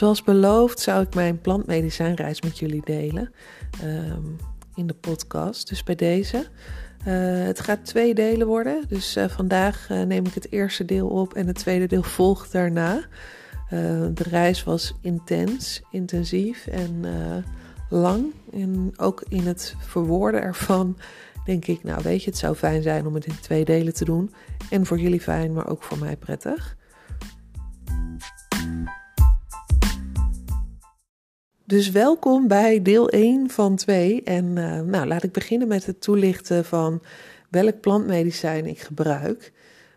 Zoals beloofd zou ik mijn plantmedicijnreis met jullie delen ehm, in de podcast. Dus bij deze. Uh, het gaat twee delen worden. Dus uh, vandaag uh, neem ik het eerste deel op en het tweede deel volgt daarna. de reis was intens, intensief en lang. En ook in het verwoorden ervan denk ik, nou weet je, het zou fijn zijn om het in twee delen te doen. En voor jullie fijn, maar ook voor mij prettig. Dus welkom bij deel 1 van 2. En uh, nou, laat ik beginnen met het toelichten van welk plantmedicijn ik gebruik.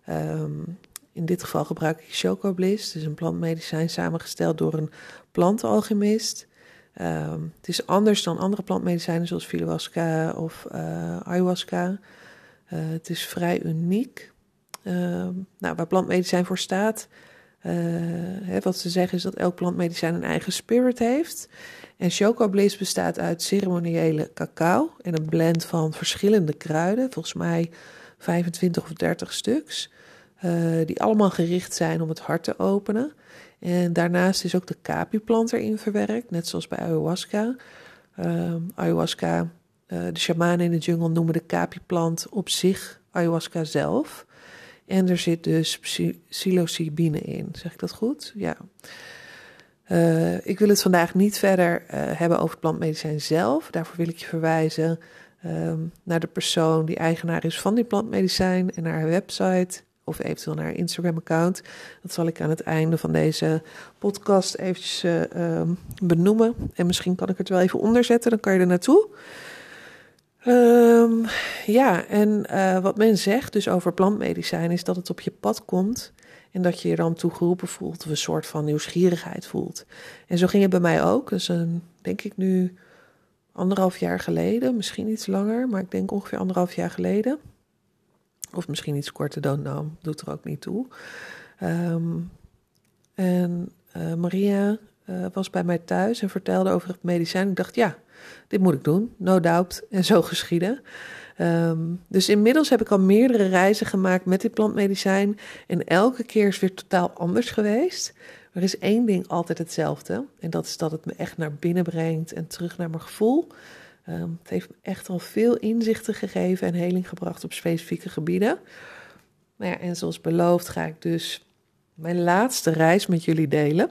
Um, in dit geval gebruik ik Chocobliss, dus een plantmedicijn samengesteld door een plantalchemist. Um, het is anders dan andere plantmedicijnen zoals Filowaska of uh, ayahuasca. Uh, het is vrij uniek. Um, nou, waar plantmedicijn voor staat, hè, wat ze zeggen is dat elk plantmedicijn een eigen spirit heeft. En Chocobliss bestaat uit ceremoniële cacao en een blend van verschillende kruiden, volgens mij 25 of 30 stuks, die allemaal gericht zijn om het hart te openen. En daarnaast is ook de capi-plant erin verwerkt, net zoals bij ayahuasca. Uh, ayahuasca, uh, de shamanen in de jungle noemen de capi-plant op zich ayahuasca zelf. En er zit dus psilocybine in. Zeg ik dat goed? Ja. Uh, ik wil het vandaag niet verder uh, hebben over het plantmedicijn zelf. Daarvoor wil ik je verwijzen um, naar de persoon die eigenaar is van die plantmedicijn en naar haar website of eventueel naar haar Instagram-account. Dat zal ik aan het einde van deze podcast eventjes uh, benoemen. En misschien kan ik het wel even onderzetten, dan kan je er naartoe. Um, ja, en uh, wat men zegt dus over plantmedicijn is dat het op je pad komt en dat je je dan toegeroepen voelt of een soort van nieuwsgierigheid voelt. En zo ging het bij mij ook. Dus een, denk ik nu anderhalf jaar geleden, misschien iets langer, maar ik denk ongeveer anderhalf jaar geleden. Of misschien iets korter dan, nou, doet er ook niet toe. Um, en uh, Maria uh, was bij mij thuis en vertelde over het medicijn. Ik dacht, ja, dit moet ik doen, no doubt. En zo geschieden. Um, dus inmiddels heb ik al meerdere reizen gemaakt met dit plantmedicijn. En elke keer is weer totaal anders geweest. Er is één ding altijd hetzelfde. En dat is dat het me echt naar binnen brengt en terug naar mijn gevoel. Um, het heeft me echt al veel inzichten gegeven en heling gebracht op specifieke gebieden. Nou ja, en zoals beloofd ga ik dus mijn laatste reis met jullie delen.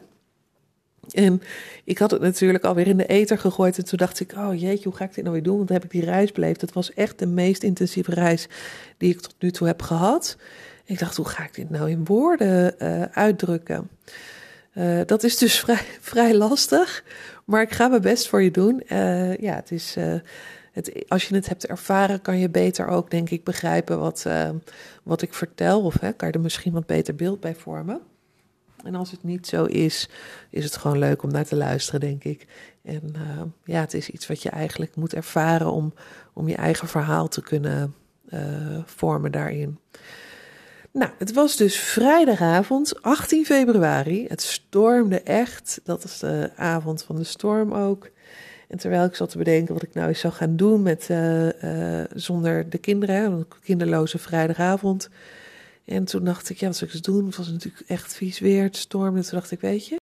En ik had het natuurlijk alweer in de ether gegooid. En toen dacht ik, oh jeetje, hoe ga ik dit nou weer doen? Want dan heb ik die reis beleefd. Het was echt de meest intensieve reis die ik tot nu toe heb gehad. ik dacht, hoe ga ik dit nou in woorden uh, uitdrukken? Uh, dat is dus vrij, vrij lastig. Maar ik ga mijn best voor je doen. Uh, ja, het is. Het, als je het hebt ervaren, kan je beter ook, denk ik, begrijpen wat, wat ik vertel. Of hè, kan je er misschien wat beter beeld bij vormen. En als het niet zo is, is het gewoon leuk om naar te luisteren, denk ik. En uh, ja, het is iets wat je eigenlijk moet ervaren om, om je eigen verhaal te kunnen uh, vormen daarin. Nou, het was dus vrijdagavond, 18 februari. Het stormde echt. Dat is de avond van de storm ook. En terwijl ik zat te bedenken wat ik nou eens zou gaan doen met, uh, zonder de kinderen, een kinderloze vrijdagavond en toen dacht ik, ja, wat zou ik eens doen? Het was natuurlijk echt vies weer, het stormde. Toen dacht ik, weet je,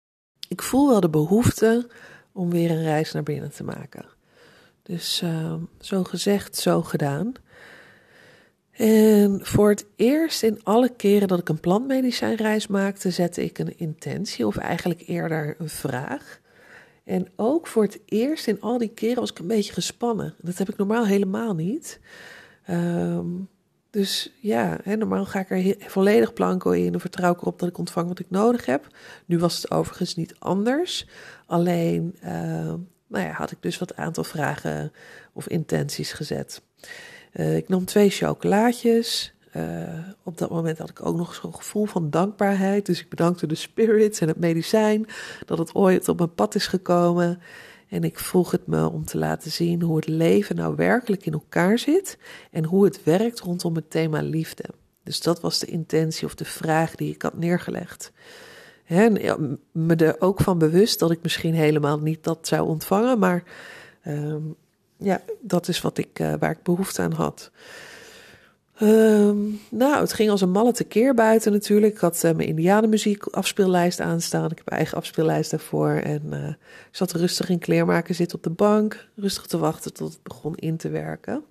ik voel wel de behoefte om weer een reis naar binnen te maken. Dus uh, zo gezegd, zo gedaan. En voor het eerst in alle keren dat ik een plantmedicijnreis maakte, zette ik een intentie, of eigenlijk eerder een vraag. En ook voor het eerst in al die keren was ik een beetje gespannen. Dat heb ik normaal helemaal niet. Um, dus ja, normaal ga ik er volledig blanco in en vertrouw ik erop dat ik ontvang wat ik nodig heb. Nu was het overigens niet anders. Alleen uh, nou ja, had ik dus wat aantal vragen of intenties gezet. Uh, ik nam twee chocolaatjes. Uh, op dat moment had ik ook nog zo'n gevoel van dankbaarheid. Dus ik bedankte de spirits en het medicijn dat het ooit op mijn pad is gekomen. En ik vroeg het me om te laten zien hoe het leven nou werkelijk in elkaar zit en hoe het werkt rondom het thema liefde. Dus dat was de intentie of de vraag die ik had neergelegd. En me er ook van bewust dat ik misschien helemaal niet dat zou ontvangen, maar um, ja, dat is wat ik, uh, waar ik behoefte aan had. Ehm, nou, het ging als een malle tekeer buiten natuurlijk. Ik had uh, mijn indianenmuziek afspeellijst aanstaan. Ik heb eigen afspeellijst daarvoor. En uh, zat rustig in kleermaken zitten op de bank. Rustig te wachten tot het begon in te werken.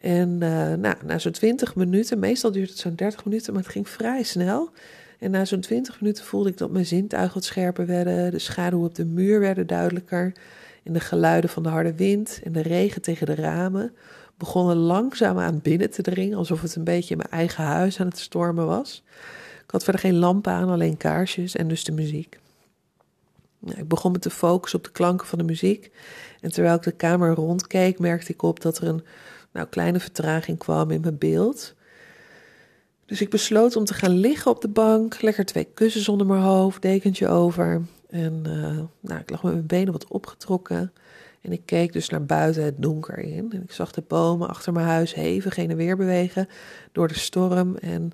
En uh, nou, na zo'n 20 minuten, meestal duurt het zo'n 30 minuten, maar het ging vrij snel. En na zo'n 20 minuten voelde ik dat mijn zintuigen wat scherper werden. De schaduwen op de muur werden duidelijker. En de geluiden van de harde wind en de regen tegen de ramen begonnen langzaam aan binnen te dringen, alsof het een beetje mijn eigen huis aan het stormen was. Ik had verder geen lampen aan, alleen kaarsjes en dus de muziek. Nou, ik begon me te focussen op de klanken van de muziek. En terwijl ik de kamer rondkeek, merkte ik op dat er een nou, kleine vertraging kwam in mijn beeld. Dus ik besloot om te gaan liggen op de bank, lekker twee kussens onder mijn hoofd, dekentje over. En uh, nou, ik lag met mijn benen wat opgetrokken. En ik keek dus naar buiten het donker in. En ik zag de bomen achter mijn huis hevig heen en weer bewegen door de storm. En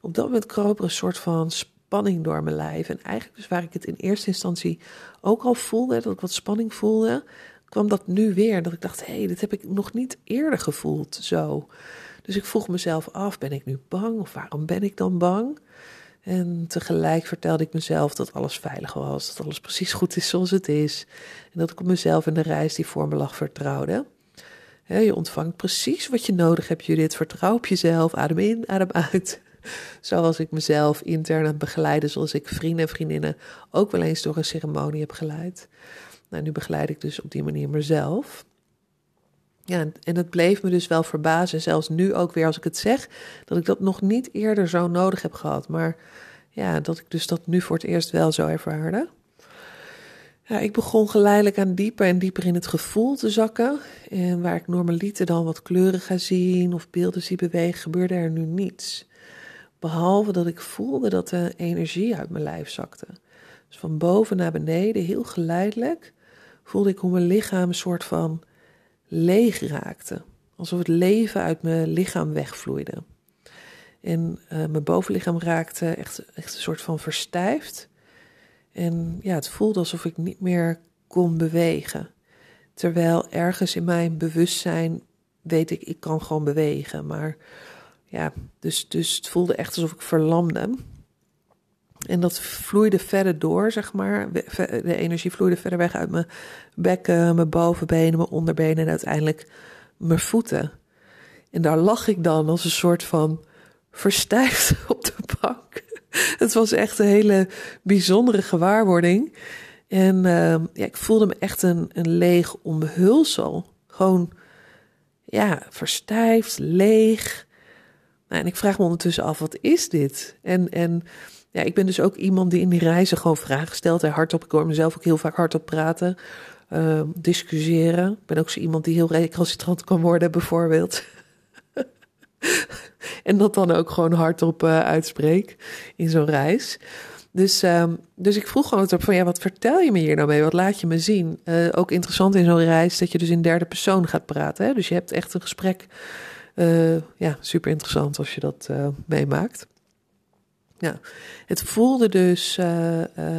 op dat moment kroop er een soort van spanning door mijn lijf. En eigenlijk dus waar ik het in eerste instantie ook al voelde, dat ik wat spanning voelde, kwam dat nu weer. Dat ik dacht, hé, hey, dit heb ik nog niet eerder gevoeld zo. Dus ik vroeg mezelf af, ben ik nu bang of waarom ben ik dan bang? En tegelijk vertelde ik mezelf dat alles veilig was, dat alles precies goed is zoals het is. En dat ik op mezelf en de reis die voor me lag vertrouwde. je ontvangt precies wat je nodig hebt, Judith. Vertrouw op jezelf, adem in, adem uit. Zoals ik mezelf intern aan het begeleiden, zoals ik vrienden en vriendinnen ook wel eens door een ceremonie heb geleid. Nou, nu begeleid ik dus op die manier mezelf. Ja, en het bleef me dus wel verbazen, zelfs nu ook weer als ik het zeg, dat ik dat nog niet eerder zo nodig heb gehad. Maar ja, dat ik dus dat nu voor het eerst wel zo ervaarde. Ja, ik begon geleidelijk aan dieper en dieper in het gevoel te zakken. En waar ik normaliter dan wat kleuren ga zien of beelden zie bewegen, gebeurde er nu niets. Behalve dat ik voelde dat de energie uit mijn lijf zakte. Dus van boven naar beneden, heel geleidelijk, voelde ik hoe mijn lichaam een soort van leeg raakte. Alsof het leven uit mijn lichaam wegvloeide. En uh, mijn bovenlichaam raakte echt, echt een soort van verstijfd. En ja, het voelde alsof ik niet meer kon bewegen. Terwijl ergens in mijn bewustzijn weet ik, ik kan gewoon bewegen. Maar ja, dus, dus het voelde echt alsof ik verlamde. En dat vloeide verder door, zeg maar. De energie vloeide verder weg uit mijn bekken, mijn bovenbenen, mijn onderbenen en uiteindelijk mijn voeten. En daar lag ik dan als een soort van verstijfd op de bank. Het was echt een hele bijzondere gewaarwording. En uh, ja, ik voelde me echt een, een leeg omhulsel. Gewoon, ja, verstijfd, leeg. Nou, en ik vraag me ondertussen af, wat is dit? En, en ja, ik ben dus ook iemand die in die reizen gewoon vragen stelt. Hardop, ik hoor mezelf ook heel vaak hardop praten, uh, discussiëren. Ik ben ook zo iemand die heel recalcitrant kan worden, bijvoorbeeld. en dat dan ook gewoon hardop uh, uitspreek in zo'n reis. Dus, um, dus ik vroeg gewoon op van, ja, wat vertel je me hier nou mee? Wat laat je me zien? Uh, ook interessant in zo'n reis dat je dus in derde persoon gaat praten. Hè? Dus je hebt echt een gesprek. Uh, ja, super interessant als je dat meemaakt. Nou, het voelde dus, uh,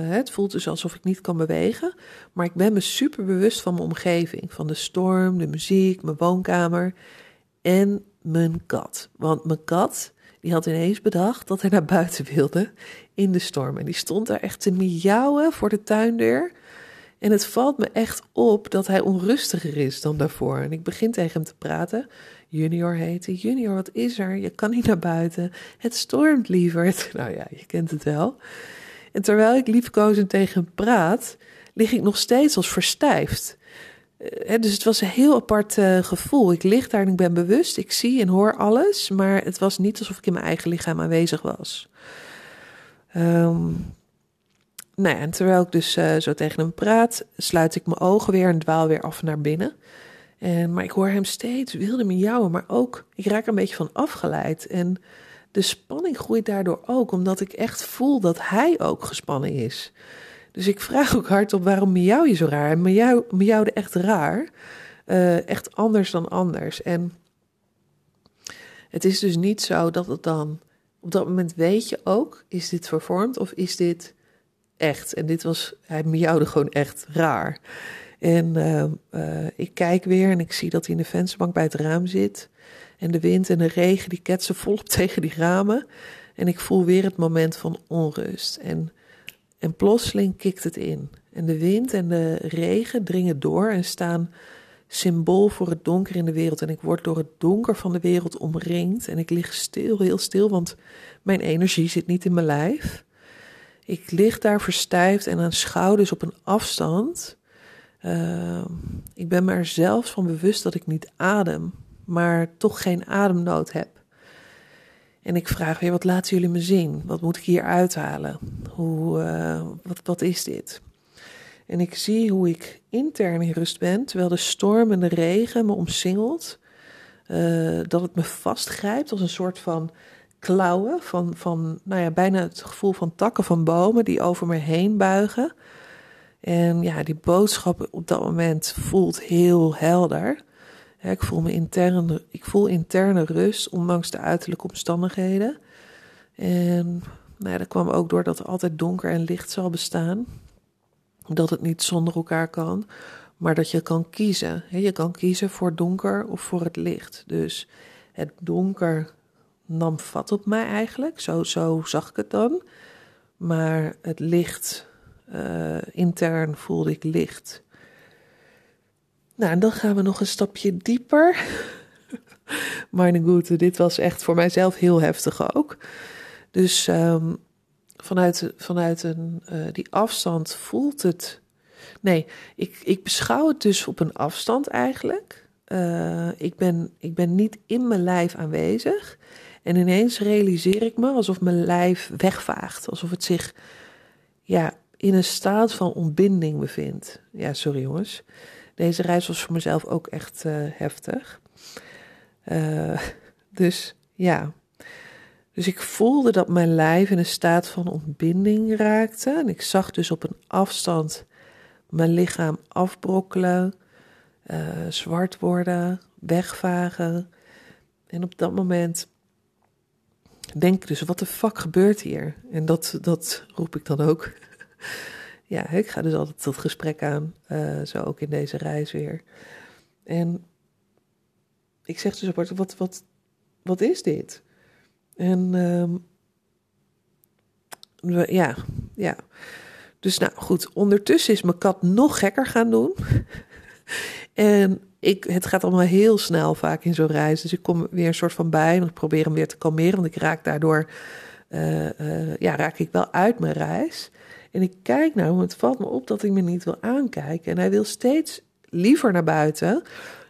het voelt dus alsof ik niet kan bewegen, maar ik ben me super bewust van mijn omgeving, van de storm, de muziek, mijn woonkamer en mijn kat. Want mijn kat, die had ineens bedacht dat hij naar buiten wilde in de storm. En die stond daar echt te miauwen voor de tuindeur. En het valt me echt op dat hij onrustiger is dan daarvoor. En ik begin tegen hem te praten. Junior heette. Junior, wat is er? Je kan niet naar buiten. Het stormt, lieverd. Nou ja, je kent het wel. En terwijl ik liefkozend tegen hem praat, lig ik nog steeds als verstijfd. Uh, dus het was een heel apart uh, gevoel. Ik lig daar en ik ben bewust. Ik zie en hoor alles. Maar het was niet alsof ik in mijn eigen lichaam aanwezig was. Um, nou en terwijl ik dus uh, zo tegen hem praat, sluit ik mijn ogen weer en dwaal weer af naar binnen. En, maar ik hoor hem steeds wilde miauwen, maar ook, ik raak een beetje van afgeleid. En de spanning groeit daardoor ook, omdat ik echt voel dat hij ook gespannen is. Dus ik vraag ook hardop, waarom miauw je zo raar? En miauw, miauwde echt raar, uh, echt anders dan anders. En het is dus niet zo dat het dan, op dat moment weet je ook, is dit vervormd of is dit echt? En dit was, hij miauwde gewoon echt raar. En uh, ik kijk weer en ik zie dat hij in de vensterbank bij het raam zit. En de wind en de regen die ketsen volop tegen die ramen. En ik voel weer het moment van onrust. En, en plotseling kikt het in. En de wind en de regen dringen door en staan symbool voor het donker in de wereld. En ik word door het donker van de wereld omringd. En ik lig stil, heel stil, want mijn energie zit niet in mijn lijf. Ik lig daar verstijfd en aanschouw dus op een afstand. Uh, ik ben me er zelfs van bewust dat ik niet adem, maar toch geen ademnood heb. En ik vraag weer, wat laten jullie me zien? Wat moet ik hier uithalen? Hoe, uh, wat, wat is dit? En ik zie hoe ik intern in rust ben, terwijl de storm en de regen me omsingelt. Uh, dat het me vastgrijpt als een soort van klauwen, van, van nou ja, bijna het gevoel van takken van bomen die over me heen buigen. En ja, die boodschap op dat moment voelt heel helder. ik, voel me interne, ik voel interne rust, ondanks de uiterlijke omstandigheden. En nou ja, dat kwam ook door dat er altijd donker en licht zal bestaan dat het niet zonder elkaar kan, maar dat je kan kiezen. Je kan kiezen voor donker of voor het licht. Dus het donker nam vat op mij eigenlijk, zo, zo zag ik het dan. Maar het licht, uh, intern voelde ik licht. Nou, en dan gaan we nog een stapje dieper. Meine goede, dit was echt voor mijzelf heel heftig ook. Dus um, vanuit, vanuit een, uh, die afstand voelt het. Nee, ik, ik beschouw het dus op een afstand eigenlijk. Uh, ik, ben, ik ben niet in mijn lijf aanwezig. En ineens realiseer ik me alsof mijn lijf wegvaagt. Alsof het zich ja, in een staat van ontbinding bevindt. Ja, sorry jongens. Deze reis was voor mezelf ook echt uh, heftig. dus ja, dus ik voelde dat mijn lijf in een staat van ontbinding raakte. En ik zag dus op een afstand mijn lichaam afbrokkelen, uh, zwart worden, wegvagen. En op dat moment denk dus, wat de fuck gebeurt hier? En dat, dat roep ik dan ook. ja, ik ga dus altijd tot gesprek aan, uh, zo ook in deze reis weer. En ik zeg dus, wat, wat, wat, wat is dit? En um, ja, ja. Dus nou goed, ondertussen is mijn kat nog gekker gaan doen. en ik, het gaat allemaal heel snel vaak in zo'n reis. Dus ik kom weer een soort van bij en ik probeer hem weer te kalmeren. Want ik raak daardoor, uh, uh, ja, raak ik wel uit mijn reis. En ik kijk nou, het valt me op dat hij me niet wil aankijken. En hij wil steeds liever naar buiten.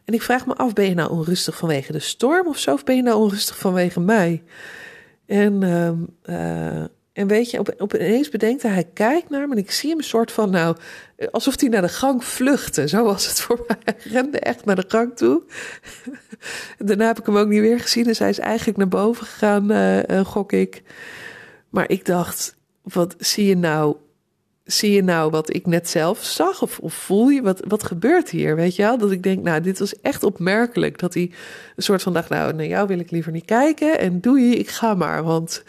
En ik vraag me af, ben je nou onrustig vanwege de storm of zo? Of ben je nou onrustig vanwege mij? En, uh, en weet je, op, op ineens bedenkt hij, hij kijkt naar me ik zie hem een soort van, nou, alsof hij naar de gang vluchtte. Zo was het voor mij. Hij rende echt naar de gang toe. Daarna heb ik hem ook niet weer gezien, dus hij is eigenlijk naar boven gegaan, uh, gok ik. Maar ik dacht, wat zie je nou zie je nou wat ik net zelf zag? Of, of, voel je, wat, wat gebeurt hier? Weet je wel? Dat ik denk, nou, dit was echt opmerkelijk. Dat hij een soort van dacht, nou, naar jou wil ik liever niet kijken. En doe je, ik ga maar. Want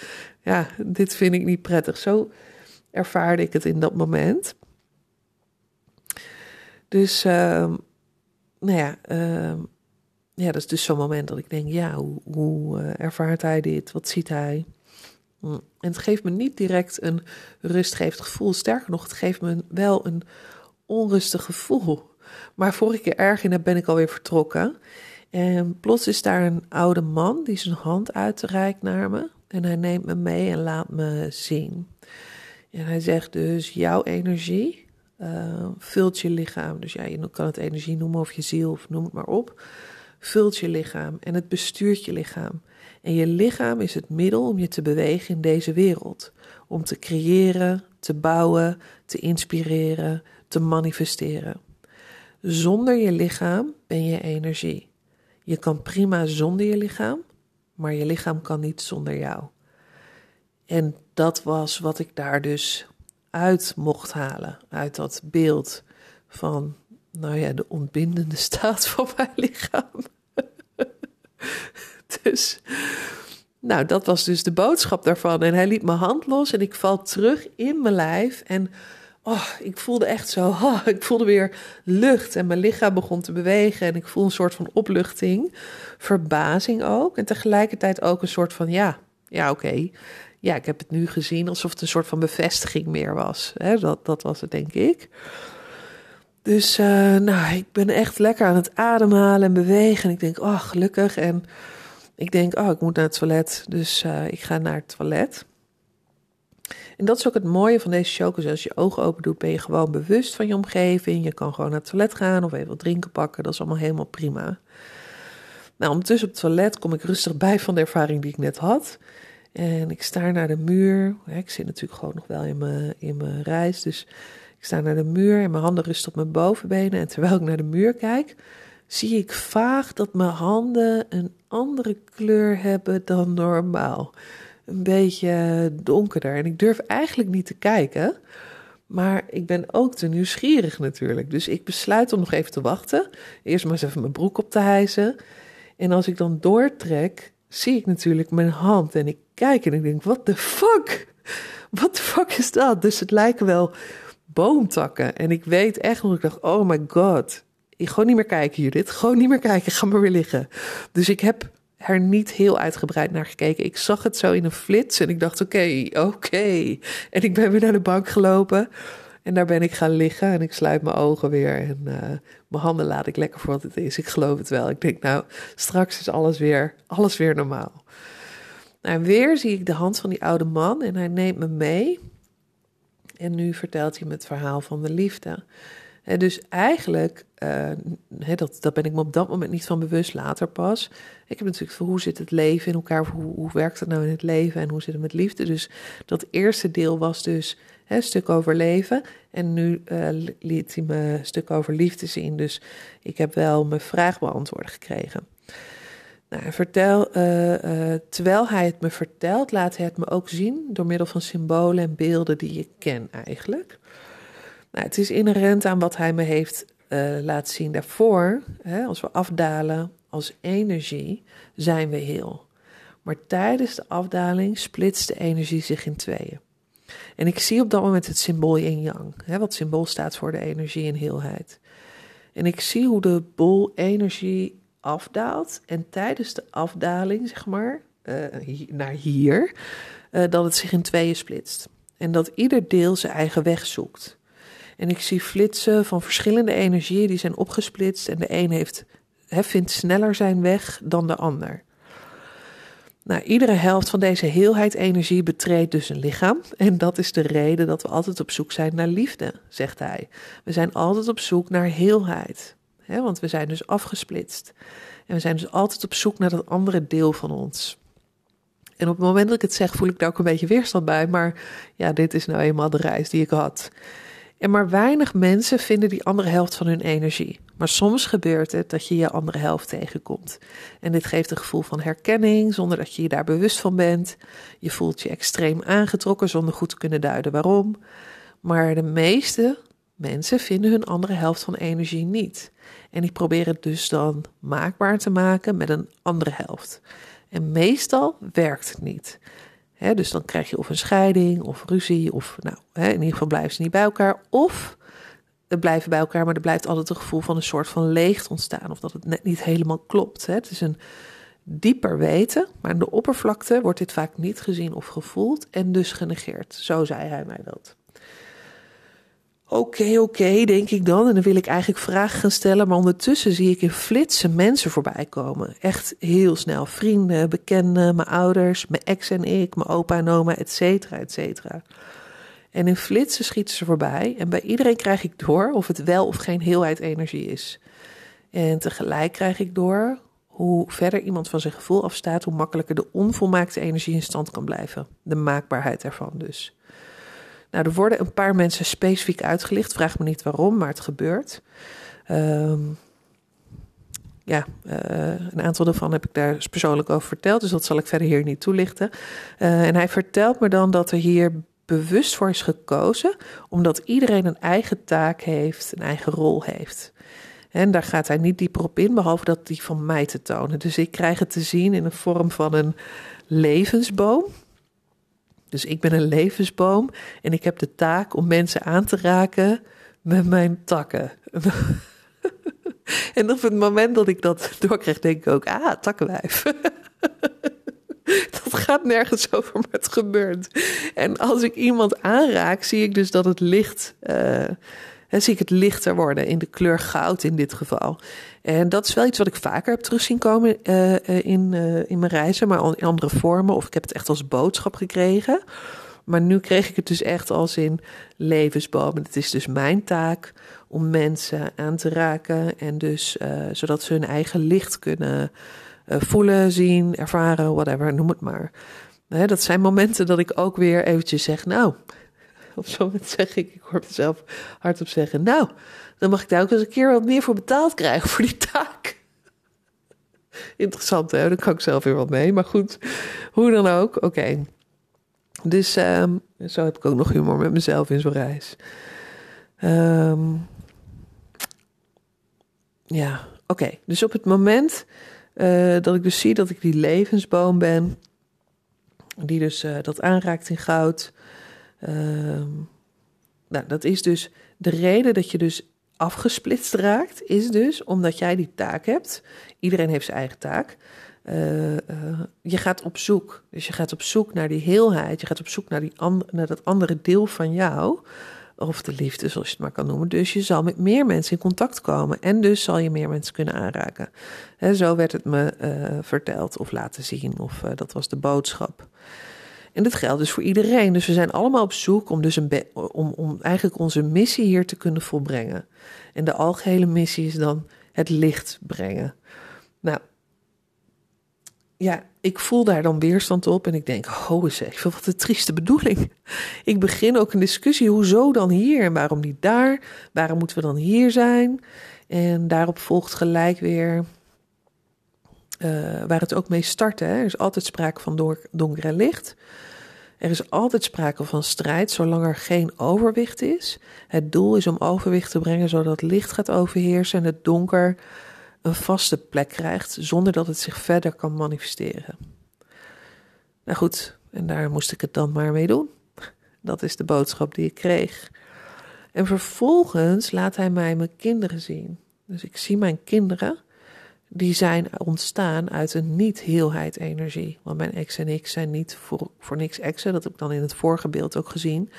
ja, dit vind ik niet prettig. Zo ervaarde ik het in dat moment. Dus, uh, nou ja, uh, ja, dat is dus zo'n moment dat ik denk, ja, hoe, hoe uh, ervaart hij dit? Wat ziet hij? Mm. En het geeft me niet direct een rustgevend gevoel. Sterker nog, het geeft me wel een onrustig gevoel. Maar voor ik er erg in heb, ben ik alweer vertrokken. En plots is daar een oude man die zijn hand uitreikt naar me. En hij neemt me mee en laat me zien. En hij zegt dus: jouw energie uh, vult je lichaam. Dus ja, je kan het energie noemen of je ziel of noem het maar op. Vult je lichaam en het bestuurt je lichaam. En je lichaam is het middel om je te bewegen in deze wereld. Om te creëren, te bouwen, te inspireren, te manifesteren. Zonder je lichaam ben je energie. Je kan prima zonder je lichaam, maar je lichaam kan niet zonder jou. En dat was wat ik daar dus uit mocht halen, uit dat beeld van, nou ja, de ontbindende staat van mijn lichaam. dus, nou, dat was dus de boodschap daarvan. En hij liet mijn hand los en ik val terug in mijn lijf. En oh, ik voelde echt zo, oh, ik voelde weer lucht en mijn lichaam begon te bewegen en ik voel een soort van opluchting, verbazing ook en tegelijkertijd ook een soort van, ja, ja oké, ja, ik heb het nu gezien alsof het een soort van bevestiging meer was. Dat, dat was het, denk ik. Dus uh, nou, ik ben echt lekker aan het ademhalen en bewegen. En ik denk, oh, gelukkig. En ik denk, oh, ik moet naar het toilet. Dus uh, ik ga naar het toilet. En dat is ook het mooie van deze chocos. Als je ogen open doet, ben je gewoon bewust van je omgeving. Je kan gewoon naar het toilet gaan of even wat drinken pakken. Dat is allemaal helemaal prima. Nou, ondertussen op het toilet kom ik rustig bij van de ervaring die ik net had. En ik sta naar de muur. Ik zit natuurlijk gewoon nog wel in mijn, in mijn reis. Dus ik sta naar de muur en mijn handen rusten op mijn bovenbenen. En terwijl ik naar de muur kijk, zie ik vaag dat mijn handen een andere kleur hebben dan normaal. Een beetje donkerder. En ik durf eigenlijk niet te kijken. Maar ik ben ook te nieuwsgierig natuurlijk. Dus ik besluit om nog even te wachten. Eerst maar eens even mijn broek op te hijsen. En als ik dan doortrek, zie ik natuurlijk mijn hand. En ik kijk en ik denk, what the fuck? What the fuck is dat? Dus het lijken wel boomtakken. En ik weet echt nog, ik dacht, oh my god. Ik gewoon niet meer kijken, Judith. Gewoon niet meer kijken, ga maar weer liggen. Dus ik heb er niet heel uitgebreid naar gekeken. Ik zag het zo in een flits en ik dacht, oké, oké. En ik ben weer naar de bank gelopen. En daar ben ik gaan liggen en ik sluit mijn ogen weer. En uh, mijn handen laat ik lekker voor wat het is. Ik geloof het wel. Ik denk, nou, straks is alles weer, alles weer normaal. En weer zie ik de hand van die oude man en hij neemt me mee. En nu vertelt hij me het verhaal van de liefde. Dus eigenlijk, uh, dat, dat ben ik me op dat moment niet van bewust, later pas. Ik heb natuurlijk van hoe zit het leven in elkaar, hoe, hoe werkt het nou in het leven en hoe zit het met liefde. Dus dat eerste deel was dus een stuk over leven. En nu uh, liet hij me een stuk over liefde zien. Dus ik heb wel mijn vraag beantwoord gekregen. Nou, vertel, uh, terwijl hij het me vertelt, laat hij het me ook zien door middel van symbolen en beelden die ik ken eigenlijk. Nou, het is inherent aan wat hij me heeft uh, laten zien daarvoor. Hè, als we afdalen als energie, zijn we heel. Maar tijdens de afdaling splitst de energie zich in tweeën. En ik zie op dat moment het symbool yin yang, hè, wat symbool staat voor de energie en heelheid. En ik zie hoe de bol energie afdaalt en tijdens de afdaling, zeg maar, uh, naar hier, uh, dat het zich in tweeën splitst. En dat ieder deel zijn eigen weg zoekt. En ik zie flitsen van verschillende energieën die zijn opgesplitst en de een heeft, he, vindt sneller zijn weg dan de ander. Nou, iedere helft van deze heelheid energie betreedt dus een lichaam. En dat is de reden dat we altijd op zoek zijn naar liefde, zegt hij. We zijn altijd op zoek naar heelheid. Hè, want we zijn dus afgesplitst. En we zijn dus altijd op zoek naar dat andere deel van ons. En op het moment dat ik het zeg, voel ik daar ook een beetje weerstand bij. Maar ja, dit is nou eenmaal de reis die ik had. En maar weinig mensen vinden die andere helft van hun energie. Maar soms gebeurt het dat je je andere helft tegenkomt. En dit geeft een gevoel van herkenning zonder dat je je daar bewust van bent. Je voelt je extreem aangetrokken zonder goed te kunnen duiden waarom. Maar de meeste mensen vinden hun andere helft van energie niet. En die proberen het dus dan maakbaar te maken met een andere helft. En meestal werkt het niet dus dan krijg je of een scheiding of ruzie, of nou, in ieder geval blijven ze niet bij elkaar. Of het blijven bij elkaar, maar er blijft altijd een gevoel van een soort van leegte ontstaan. Of dat het net niet helemaal klopt. Het is een dieper weten, maar aan de oppervlakte wordt dit vaak niet gezien of gevoeld en dus genegeerd. Zo zei hij mij dat. Oké, oké, denk ik dan. En dan wil ik eigenlijk vragen gaan stellen. Maar ondertussen zie ik in flitsen mensen voorbij komen. Echt heel snel. Vrienden, bekenden, mijn ouders, mijn ex en ik, mijn opa en oma, et cetera, et cetera. En in flitsen schieten ze voorbij. En bij iedereen krijg ik door of het wel of geen heelheid energie is. En tegelijk krijg ik door hoe verder iemand van zijn gevoel afstaat, hoe makkelijker de onvolmaakte energie in stand kan blijven. De maakbaarheid ervan dus. Nou, er worden een paar mensen specifiek uitgelicht. Vraag me niet waarom, maar het gebeurt. Um, ja, uh, een aantal daarvan heb ik daar persoonlijk over verteld, dus dat zal ik verder hier niet toelichten. Uh, en hij vertelt me dan dat er hier bewust voor is gekozen, omdat iedereen een eigen taak heeft, een eigen rol heeft. En daar gaat hij niet dieper op in, behalve dat die van mij te tonen. Dus ik krijg het te zien in de vorm van een levensboom. Dus ik ben een levensboom en ik heb de taak om mensen aan te raken met mijn takken. en op het moment dat ik dat doorkrijg, denk ik ook, ah, takkenwijf. dat gaat nergens over, maar het gebeurt. En als ik iemand aanraak, zie ik dus dat het licht... Uh, zie ik het lichter worden in de kleur goud in dit geval. En dat is wel iets wat ik vaker heb terugzien komen uh, in, uh, in mijn reizen, maar in andere vormen. Of ik heb het echt als boodschap gekregen. Maar nu kreeg ik het dus echt als in levensboom. Het is dus mijn taak om mensen aan te raken. En dus zodat ze hun eigen licht kunnen voelen, zien, ervaren, whatever, noem het maar. dat zijn momenten dat ik ook weer eventjes zeg, nou, op zo'n moment zeg ik, ik hoor mezelf hardop zeggen, nou, dan mag ik daar ook eens een keer wat meer voor betaald krijgen voor die taak. Interessant, hè? Daar kan ik zelf weer wat mee. Maar goed, hoe dan ook. Oké. Dus um, zo heb ik ook nog humor met mezelf in zo'n reis. Um, ja, oké. Dus op het moment uh, dat ik dus zie dat ik die levensboom ben, die dus uh, dat aanraakt in goud. Um, nou, dat is dus de reden dat je dus afgesplitst raakt, is dus omdat jij die taak hebt. Iedereen heeft zijn eigen taak. Uh, uh, je gaat op zoek. Dus je gaat op zoek naar die heelheid. Je gaat op zoek naar, die naar dat andere deel van jou. Of de liefde, zoals je het maar kan noemen. Dus je zal met meer mensen in contact komen. En dus zal je meer mensen kunnen aanraken. He, zo werd het me uh, verteld of laten zien. Of dat was de boodschap. En dat geldt dus voor iedereen. Dus we zijn allemaal op zoek om, dus een om, om eigenlijk onze missie hier te kunnen volbrengen. En de algehele missie is dan het licht brengen. Nou, ja, ik voel daar dan weerstand op en ik denk, oh even, wat een trieste bedoeling. Ik begin ook een discussie, hoezo dan hier en waarom niet daar? Waarom moeten we dan hier zijn? En daarop volgt gelijk weer uh, waar het ook mee start. Hè? Er is altijd sprake van donker en licht. Er is altijd sprake van strijd, zolang er geen overwicht is. Het doel is om overwicht te brengen zodat licht gaat overheersen en het donker een vaste plek krijgt, zonder dat het zich verder kan manifesteren. Nou goed, en daar moest ik het dan maar mee doen. Dat is de boodschap die ik kreeg. En vervolgens laat hij mij mijn kinderen zien. Dus ik zie mijn kinderen die zijn ontstaan uit een niet-heelheid energie. Want mijn ex en ik zijn niet voor, voor niks exen. Dat heb ik dan in het vorige beeld ook gezien.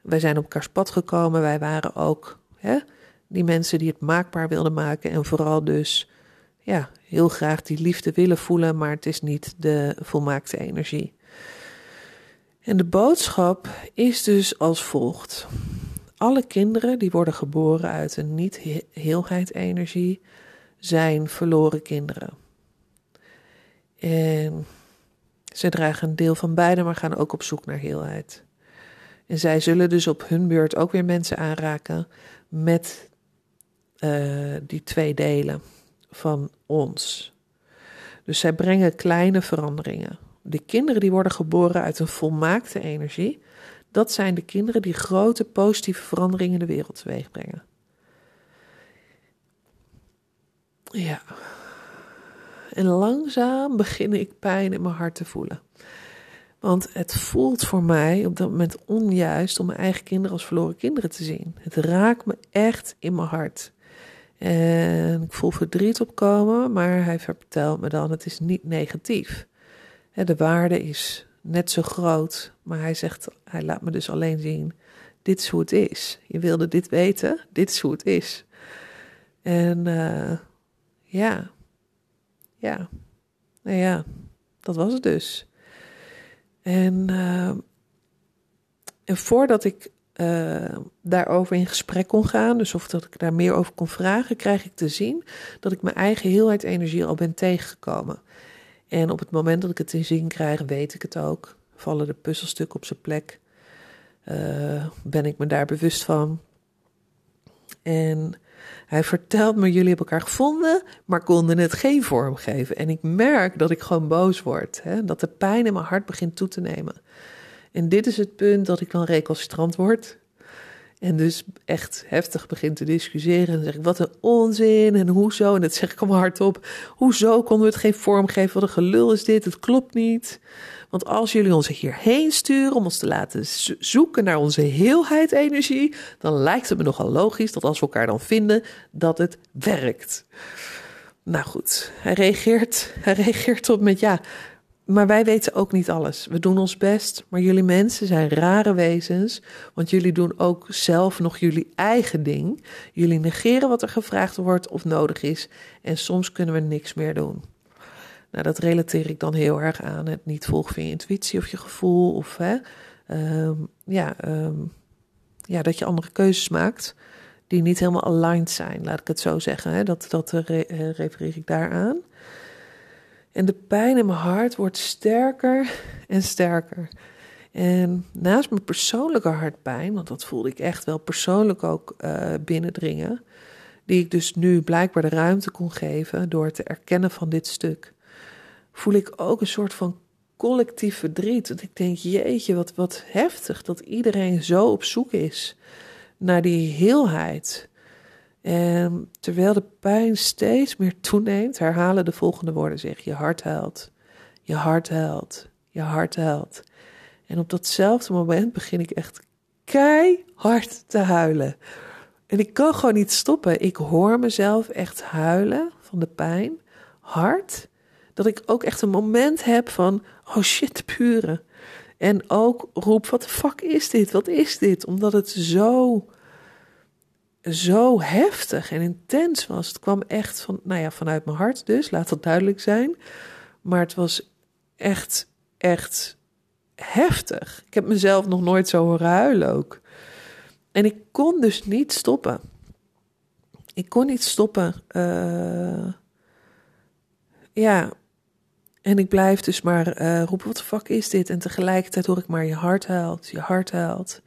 Wij zijn op elkaars pad gekomen. Wij waren ook hè, die mensen die het maakbaar wilden maken. En vooral dus ja, heel graag die liefde willen voelen. Maar het is niet de volmaakte energie. En de boodschap is dus als volgt. Alle kinderen die worden geboren uit een niet-heelheid energie zijn verloren kinderen. En ze dragen een deel van beide, maar gaan ook op zoek naar heelheid. En zij zullen dus op hun beurt ook weer mensen aanraken met uh, die twee delen van ons. Dus zij brengen kleine veranderingen. De kinderen die worden geboren uit een volmaakte energie, dat zijn de kinderen die grote positieve veranderingen in de wereld teweeg brengen. Ja. En langzaam begin ik pijn in mijn hart te voelen. Want het voelt voor mij op dat moment onjuist om mijn eigen kinderen als verloren kinderen te zien. Het raakt me echt in mijn hart. En ik voel verdriet opkomen, maar hij vertelt me dan: het is niet negatief. De waarde is net zo groot, maar hij zegt: hij laat me dus alleen zien: dit is hoe het is. Je wilde dit weten, dit is hoe het is. En uh, ja. Ja. Nou ja, dat was het dus. En, uh, en voordat ik uh, daarover in gesprek kon gaan, dus of dat ik daar meer over kon vragen, krijg ik te zien dat ik mijn eigen heelheid energie al ben tegengekomen. En op het moment dat ik het te zien krijg, weet ik het ook. Vallen de puzzelstukken op zijn plek. Uh, ben ik me daar bewust van. En hij vertelt me, jullie hebben elkaar gevonden, maar konden het geen vorm geven. En ik merk dat ik gewoon boos word. Hè? Dat de pijn in mijn hart begint toe te nemen. En dit is het punt dat ik dan recalcitrant word. En dus echt heftig begint te discussiëren. En zeg ik, wat een onzin en hoezo? En dat zeg ik allemaal hardop. Hoezo konden we het geen vorm geven? Wat een gelul is dit? Het klopt niet. Want als jullie ons hierheen sturen om ons te laten zoeken naar onze heelheid energie, dan lijkt het me nogal logisch dat als we elkaar dan vinden, dat het werkt. Nou goed, hij reageert, hij reageert op met ja, maar wij weten ook niet alles. We doen ons best, maar jullie mensen zijn rare wezens, want jullie doen ook zelf nog jullie eigen ding. Jullie negeren wat er gevraagd wordt of nodig is en soms kunnen we niks meer doen. Nou, dat relateer ik dan heel erg aan het niet volgen van je intuïtie of je gevoel of hè, ehm, ja, ehm, ja, dat je andere keuzes maakt die niet helemaal aligned zijn, laat ik het zo zeggen. Hè. Dat, dat re eh, refereer ik daaraan. En de pijn in mijn hart wordt sterker en sterker. En naast mijn persoonlijke hartpijn, want dat voelde ik echt wel persoonlijk ook uh, binnendringen, die ik dus nu blijkbaar de ruimte kon geven door te erkennen van dit stuk, voel ik ook een soort van collectief verdriet. Dat ik denk, jeetje, wat, wat heftig dat iedereen zo op zoek is naar die heelheid. En terwijl de pijn steeds meer toeneemt, herhalen de volgende woorden zich: Je hart huilt, je hart huilt, je hart huilt. En op datzelfde moment begin ik echt keihard te huilen. En ik kan gewoon niet stoppen. Ik hoor mezelf echt huilen van de pijn, hard. Dat ik ook echt een moment heb van: Oh shit, pure. En ook roep: Wat de fuck is dit? Wat is dit? Omdat het zo zo heftig en intens was. Het kwam echt van, nou ja, vanuit mijn hart dus, laat dat duidelijk zijn. Maar het was echt, echt heftig. Ik heb mezelf nog nooit zo horen huilen ook. En ik kon dus niet stoppen. Ik kon niet stoppen. Uh, ja. En ik blijf dus maar uh, roepen, wat de fuck is dit? En tegelijkertijd hoor ik maar, je hart huilt, je hart huilt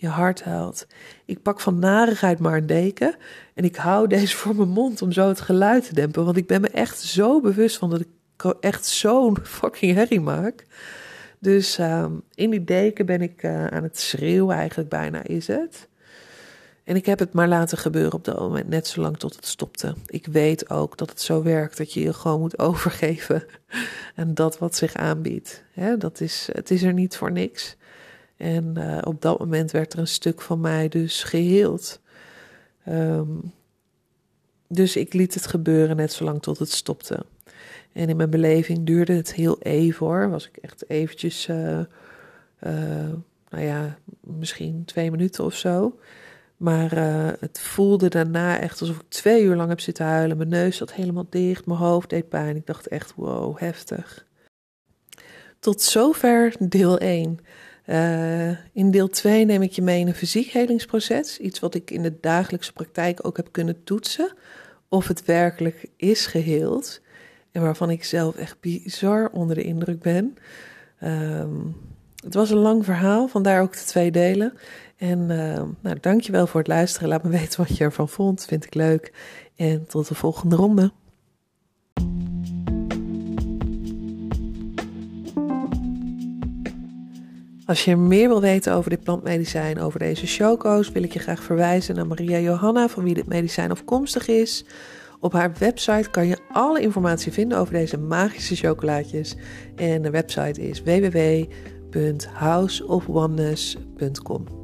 je hart huilt. Ik pak van narigheid maar een deken en ik hou deze voor mijn mond om zo het geluid te dempen. Want ik ben me echt zo bewust van dat ik echt zo'n fucking herrie maak. Dus uh, in die deken ben ik uh, aan het schreeuwen, eigenlijk bijna is het. En ik heb het maar laten gebeuren op dat moment, net zolang tot het stopte. Ik weet ook dat het zo werkt, dat je je gewoon moet overgeven aan dat wat zich aanbiedt. Dat is, het is er niet voor niks. En uh, op dat moment werd er een stuk van mij dus geheeld. Um, dus ik liet het gebeuren net zolang tot het stopte. En in mijn beleving duurde het heel even hoor. Was ik echt eventjes, uh, uh, nou ja, misschien twee minuten of zo. Maar het voelde daarna echt alsof ik twee uur lang heb zitten huilen. Mijn neus zat helemaal dicht, mijn hoofd deed pijn. Ik dacht echt, wow, heftig. Tot zover deel 1. Uh, in deel 2 neem ik je mee in een fysiek helingsproces. Iets wat ik in de dagelijkse praktijk ook heb kunnen toetsen. Of het werkelijk is geheeld. En waarvan ik zelf echt bizar onder de indruk ben. Um, het was een lang verhaal, vandaar ook de twee delen. En uh, nou, dankjewel voor het luisteren. Laat me weten wat je ervan vond. Vind ik leuk. En tot de volgende ronde. Als je meer wil weten over dit plantmedicijn, over deze choco's, wil ik je graag verwijzen naar Maria Johanna, van wie dit medicijn afkomstig is. Op haar website kan je alle informatie vinden over deze magische chocolaatjes. En de website is www.houseofoneness.com.